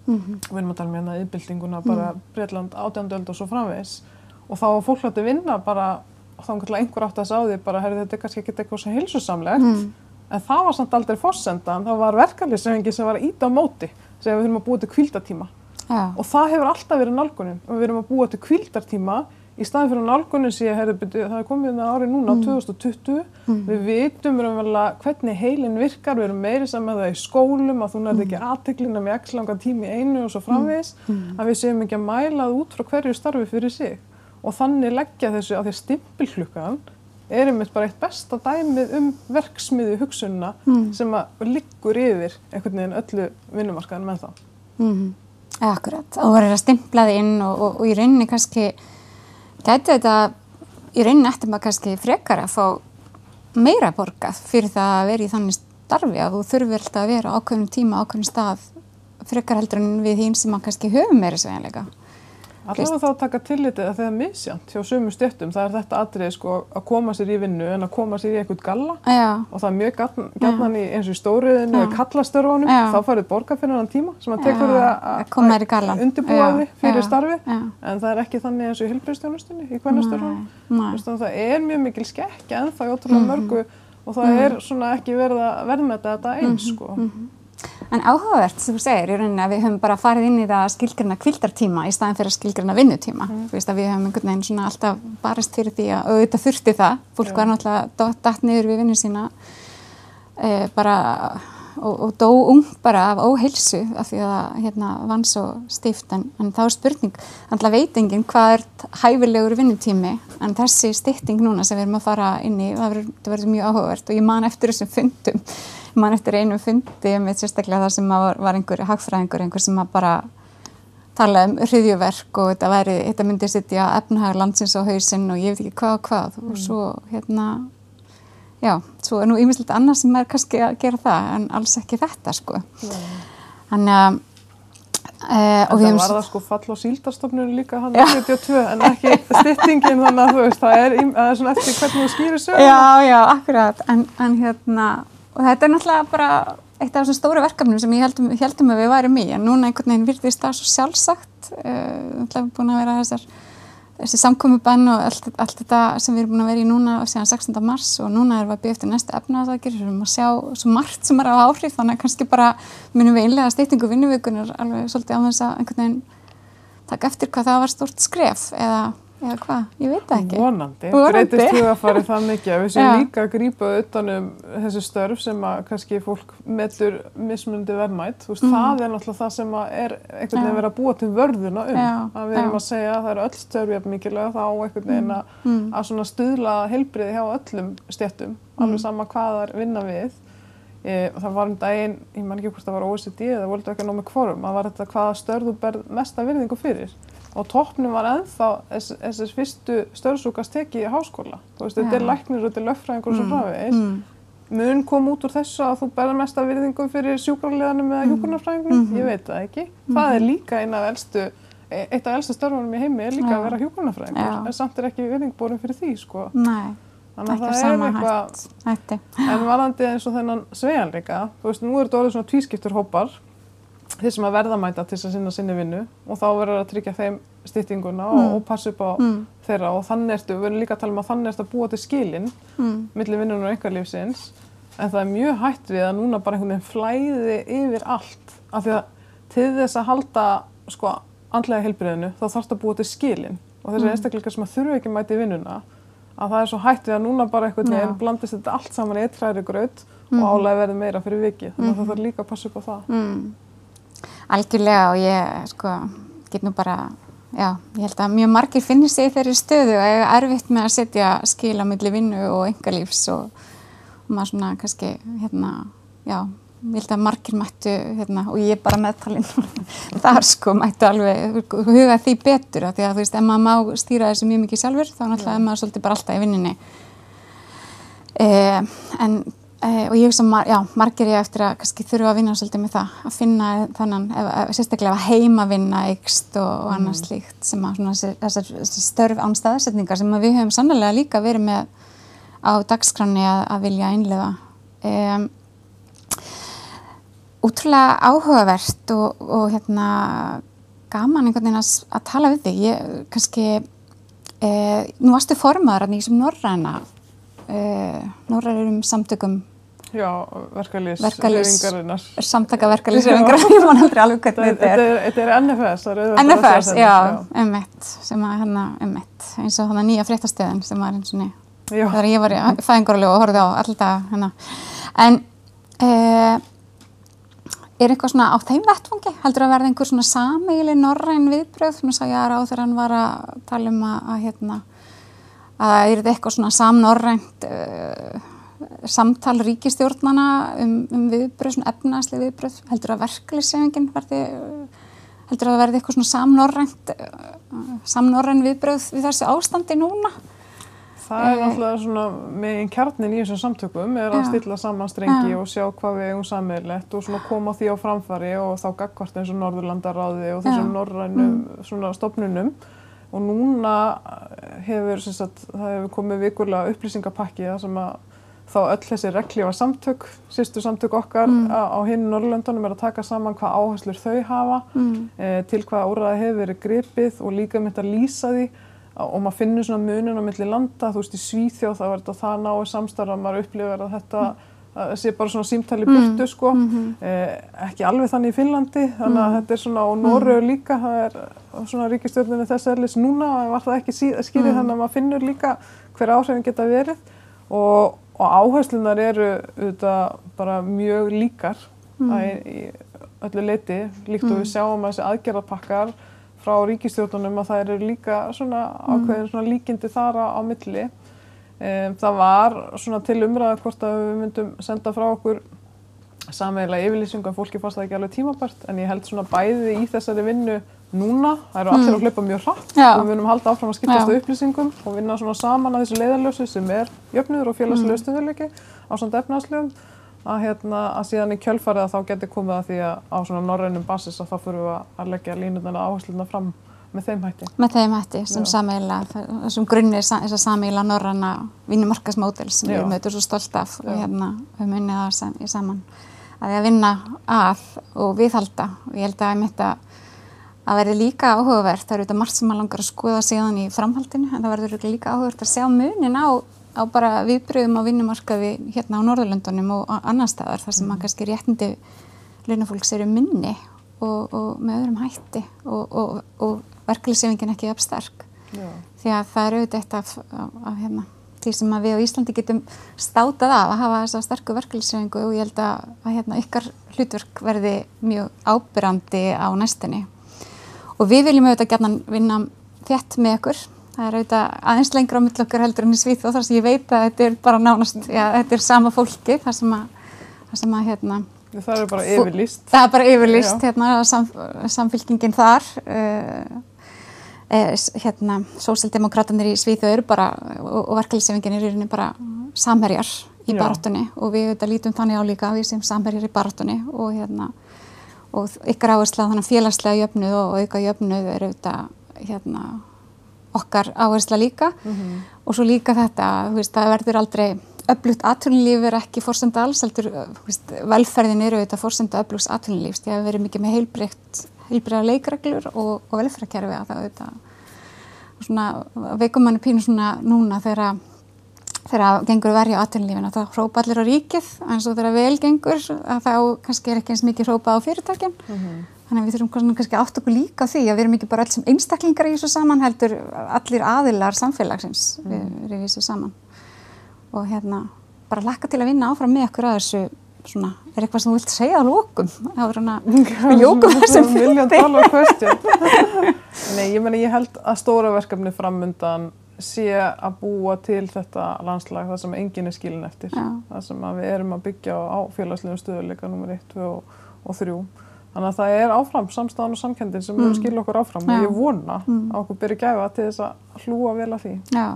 Mhm. og við erum að tala um hérna yðbildinguna bara Breitland átjánduöld og svo framvegis og þá fólk hægt að vinna bara og þá einhver átt að sá því bara herri þetta er kannski ekki eitthvað svo heilsusamlegt Mm. en það var samt aldrei fórsendan það var verkefliðsrefingi sem var að íta á móti sem við þurfum að búa til kvildatíma Já. og það hefur alltaf verið nálgunin og við erum að búa til kvildartíma í staðin fyrir að nálgunin sé byrju, það er komið inn ári núna 2020 við vitum raunverulega hvernig heilin virkar við erum meiri sem með það í skólum að þú nærði ekki aðteklina með x langa tími einu og svo framvegis að við séum ekki að mæla það út frá hverju starfi fyrir sig. Og þannig leggja þessu að því að stimpilklukkan er einmitt bara eitt besta dæmið um verksmiði hugsunna sem að liggur yfir einhvern veginn öllu vinnumarkaðin með. Mm. Akkurat, og verður að stimplaði inn og, og, og í rauninni kannski gæti þetta, í rauninni ætti maður kannski frekar að fá meira borgað fyrir það að vera í þannig starfi að þú þurfir alltaf að vera ákveðnum tíma, ákveðnum stað frekar heldur en við hinn sem maður kannski höfum meira sveginleika. Allavega þá að taka tillitið að það er misjant hjá sömu stjættum, það er þetta atrið sko að koma sér í vinnu en að koma sér í eitthvað galla. Já, og það er mjög gætnan í eins og í stóriðinu eða kallastörfunum, þá farið borga fyrir hann tíma sem að tekur þið að undirbúa þið fyrir starfi en það er ekki þannig eins og í hilbriðstjónustunni í hvernastörfunum. Það er mjög mikil skekkja ennþá í ótrúlega mörgu og það er svona ekki verið að verðmeta þetta eins sko. En áhugavert, sem þú segir, í rauninni að við höfum bara farið inn í það að skilgrina kvildartíma í staðin fyrir að skilgrina vinnutíma. Þú veist að við höfum einhvern veginn svona alltaf barist fyrir því að auðvitað þurfti það. Fólk var náttúrulega datt niður við vinnu sína e, bara og, og dó ung bara af óheilsu af því að hérna vann svo stift en, en þá er spurning, alltaf veitingin hvað er hæfilegur vinnutími? En þessi stitting núna sem við erum að fara inn í, það það verður mjög áhugavert og ég man eftir þessum fundum ég man eftir einum fundi með sérstaklega það sem var, var einhver hagfræðingur, einhver sem bara tala um hriðjuverk og þetta, væri, þetta myndi sitja efnahag landsins á hausinn og ég veit ekki hvað og hvað og svo hérna já, svo er nú ýmislegt annað sem er kannski að gera það en alls ekki þetta sko. Þannig að e, og við það höfum var það sko fall á síldarstofnunum líka hann 72 en ekki styttingin þannig að þú veist það er, það er svona eftir hvernig þú skýrir söguna. Já, já, akkurat, en, en hérna, og þetta er náttúrulega bara eitt af þessum stóru verkefnum sem ég heldum, heldum að við værum í, en núna einhvern veginn virðist það svo sjálfsagt, uh, náttúrulega búin að vera þessar, þessi samkomiðbann og allt, allt þetta sem við erum búin að vera í núna síðan 16. mars. Og núna erum við að byggja eftir næstu efnaðsakir, við erum að sjá svo margt sem er á áhrif, þannig að kannski bara munum við einlega stýttingu vinnuvíkunar alveg svolítið á þess að einhvern veginn taka eftir hvað það var stort skref eða, eða hvað, ég veit ekki. Vonandi, Vonandi. breytist hugafarið það mikið að við séum líka að grípa utanum þessi störf sem að kannski fólk metur mismundi verðmætt, veist, það er náttúrulega það sem að er einhvern veginn Mhm. Að búa til vörðuna um, Já, að við erum að segja að það eru öll störf mikilvæg þá einhvern veginn að, Mm. að svona stuðla heilbriði hjá öllum stjættum, alveg sama hvað það er vinna við. E, það var um daginn, ég man ekki hvort það var OECD eða World Economic Forum, það var þetta hvaða störf þú berð mesta virðingu fyrir og toppnum var ennþá þess, þessir fyrstu störfsúkast tekið í háskóla þú veist, þetta er læknir og þetta er lögfræðingur og svo framvegis Mm. mun kom út úr þessu að þú berða mesta virðingu fyrir sjúkrarleganum eða hjúkurnarfræðingum, Mhm. ég veit það ekki. Það er líka eina af elstu, e- eitt af elstu störfunum í heimi er líka Já. að vera hjúkurnarfræðingur, Já. en samt er ekki virðing borin fyrir því, sko. Nei, Þannig að á það er eitthvað, en varandi eins og þennan sveigjanleika, þú veist, nú er þetta orðið svona tvískiptur hópar, þeir sem að verða mæta til þess að sinna sinni vinnu og þá verður að tryggja þeim styttinguna og, og passa upp á Mm, þeirra og þannig ertu, við verðum líka að tala um að þannig ertu að búa til skilin mm, millir vinnun og einhverlífsins en það er mjög hætt við að núna bara einhvern veginn flæði yfir allt af því að til þess að halda sko andlega heilbriðinu þá þarfst að búa til skilin. Og þessi Mm. einstakleikar sem að þurfu ekki í vinnuna að það er svo hætt við að núna bara einhvern veginn blandist þetta allt saman í eitt hræri graut Mhm. og álega verði meira fyrir viki þannig að það þarf líka að passa upp á það. Mm. Algjörlega og ég sko get nú bara, já, ég held að mjög margir finnir sig í þeirri stöðu og eiga erfitt með að setja skil á milli vinnu og engalífs og, og maður svona kannski, hérna, já, ég held að margir mættu, hérna, og ég bara meðtalinn <laughs> þar sko, mættu alveg huga því betur af því að þú veist, ef maður má stýra þessu mjög mikið sjálfur þá náttúrulega er maður svolítið bara alltaf í vinninni eh, en eh, og ég hugsa, mar, já, margir ég eftir að kannski þurfa að vinna svolítið með það að finna þannan, ef, sérstaklega að heima vinna ykst og, og annað slíkt sem að svona þessar störf án staðsetningar sem við höfum sannlega líka verið með á dagskráni að, að vilja einlega um, útrúlega áhugavert og, og hérna gaman einhvern veginn að, að tala við þig. Ég kannski eh, nú varstu formaður að nýjum norræna eh, norrænum samtökum Já, verkalýs, Verkalýðs- hreyfingarinnar. samtaka verkalýsrefingar <laughs> ég man aldrei alveg hvernig Þetta er er, þetta er NFS, það er auðvitað að NFS, já, ummitt sem að hérna, ummitt eins og hann nýja fréttastöðin sem var eins og ný já. þegar ég var í fæðingarlegu og horfði á alltaf hérna. En uh, er eitthvað svona á þeim vettfangi? Heldur að verða einhver svona sameigli norræn viðbröð? Nú sá ég að ráð þegar hann var að tala um að, að hérna, að er þetta eitthvað svona samnorrænt uh, samtal ríkistjórnana um, um viðbröð, svona efnaðsli viðbröð. Heldur að verkefliðsefingin verði, heldur að það verði eitthvað svona samnorrænt, uh, samnorræn viðbröð við þessi ástandi núna? Það er Eh, náttúrulega svona megin kjarnin í þessum samtökum er að Já. stilla saman strengi Já. og sjá hvað við eigum sammeðlegt og svona koma því á framfari og þá gagvart eins og Norðurlandaráði og þessum Já. Mm. norrænum svona stofnunum og núna hefur sagt, það hefur komið vikurlega upplýsingapakki sem að þá öll þessi reglífa samtök, sýstu samtök okkar Mm. á, á hinn Norrlöndunum er að taka saman hvað áherslur þau hafa Mm. eh, til hvaða úrraði hefur verið gripið og líka mynd að lýsa því og maður finnur svona munin á milli landa, þú veist í Svíþjóð þá er þetta það náið samstarf að maður upplifir að þetta að sé bara svona símtali burtu sko, eh, ekki alveg þannig í Finnlandi, þannig að þetta er svona og Noregu líka, það er svona ríkistjórninu þess erlis núna, en var það ekki skýrið þannig að maður finnur líka hver áhrifin geta verið. Og, og áherslunar eru auðvitað bara mjög líkar mm. í öllu leiti, líkt og við sjáum að þessi aðgerðarpakkar frá ríkistjórnunum að það eru líka svona ákveðin svona líkindi þar á, milli. Um, það var svona til umræða hvort að við myndum senda frá okkur sameiginlega yfirlýsingu en fólki fannst það ekki alveg tímabært en ég held svona bæði í þessari vinnu núna, það eru allir að hlaupa mjög hratt Já. og við munum halda áfram að skiptast á upplýsingum og vinna svona saman að þessu leiðarlösu sem er jöfnuður og félagslega Mm. stöðuleiki á svona efnaðslegum að, hérna, að síðan í kjölfarið að þá geti komið að því að á svona norrænum basis að þá fyrir við að- leggja línutana áhersluna fram með þeim hætti. með þeim hætti sem sameila þessum grunni þess að sameila norranna vinnumarkasmódel sem Já. við mötum svo stolt af og Já. hérna við munið það í saman að því að vinna að og viðhalda og ég held að ég mitt að að verði líka áhugavert, það eru þetta margt sem maður langar að skoða síðan í framhaldinu en það verður líka áhugavert að sjá munin á, á bara viðbröðum á vinnumarkaði hérna á Norðurlöndunum og annar staðar þar sem mm. kannski réttindi launafólks eru minni og, og með öðrum hætti og, og, og verkefliðsefingin ekki Já. því að það eru eitt af, af, af hérna, því sem að við á Íslandi getum státað af að hafa þessa sterku verkefliðssefingu og ég held að, að hérna, ykkar hlutverk verði mjög ábyrrandi á næstinni og við viljum auðvitað gætna vinna þétt með ykkur það er auðvitað aðeins lengra á milli okkar heldur enn í og þar sem ég veit að þetta er bara nánast, já, þetta er sama fólki þar sem að, þar sem að hérna, Það eru bara yfirlýst. Það er bara yfirlýst hérna, sam, samfylkingin þar uh, eh, hérna, sósildemokrátanir í Svíþjóð eru bara og, og verkefliðsefingin er rauninni bara samherjar í Já. barátunni og við auðvitað lítum þannig á líka við sem samverjir í barátunni og hérna og ykkar áhersla á þannig félagslega jöfnuð og auka jöfnuð er auðvitað hérna okkar áhersla líka. Og svo líka þetta, þú veist, það verður aldrei öflugt atvinnulíf er ekki fórsenda alls, heldur, veist, velferðin eru auðvitað fórsenda öflugs atvinnulífs, því að við verið mikið með heilbreykt, heilbreyða leikreglur og, og velferðarkerfi að það auðvitað svona veikum manni pínu svona núna þegar þegar gengur verja á atvinnulífinu þá hrópa allir á ríkið eins og þegar vel gengur þá kannski er ekki eins mikið hrópa á fyrirtækin. Þannig að við þurfum svona kannski átt okkur líka á því að við erum ekki bara öll sem einstaklingar í þessu saman heldur allir aðilar samfélagsins við erum í þessu saman. Og hérna bara lakka til að vinna áfram með okkur að þessu svona, er eitthvað sem þú vilt segja á lókum að <laughs> við ljókum þessum fundi dollar question. Nei, ég meni, ég held að stóra verkefni framundan sé að búa til þetta landslag þar sem enginn er skilin eftir. Já. Það sem við erum að byggja á félagslegum stöðuleika nummer 1, 2 og, og 3. Þannig að það er áfram samstæðan og samkendin sem mm. eru skilja okkur áfram Já. og ég vona að okkur byrja gæfa til þess að hlúa vel að því. Já,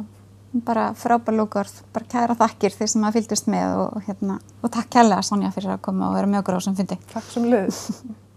bara frábær lókord, bara kæra þakkir þeir sem að fylgdust með og, hérna, og takk kærlega Sonja fyrir að koma og vera með okkur á þessum fundi. Takk sem liðis. <laughs>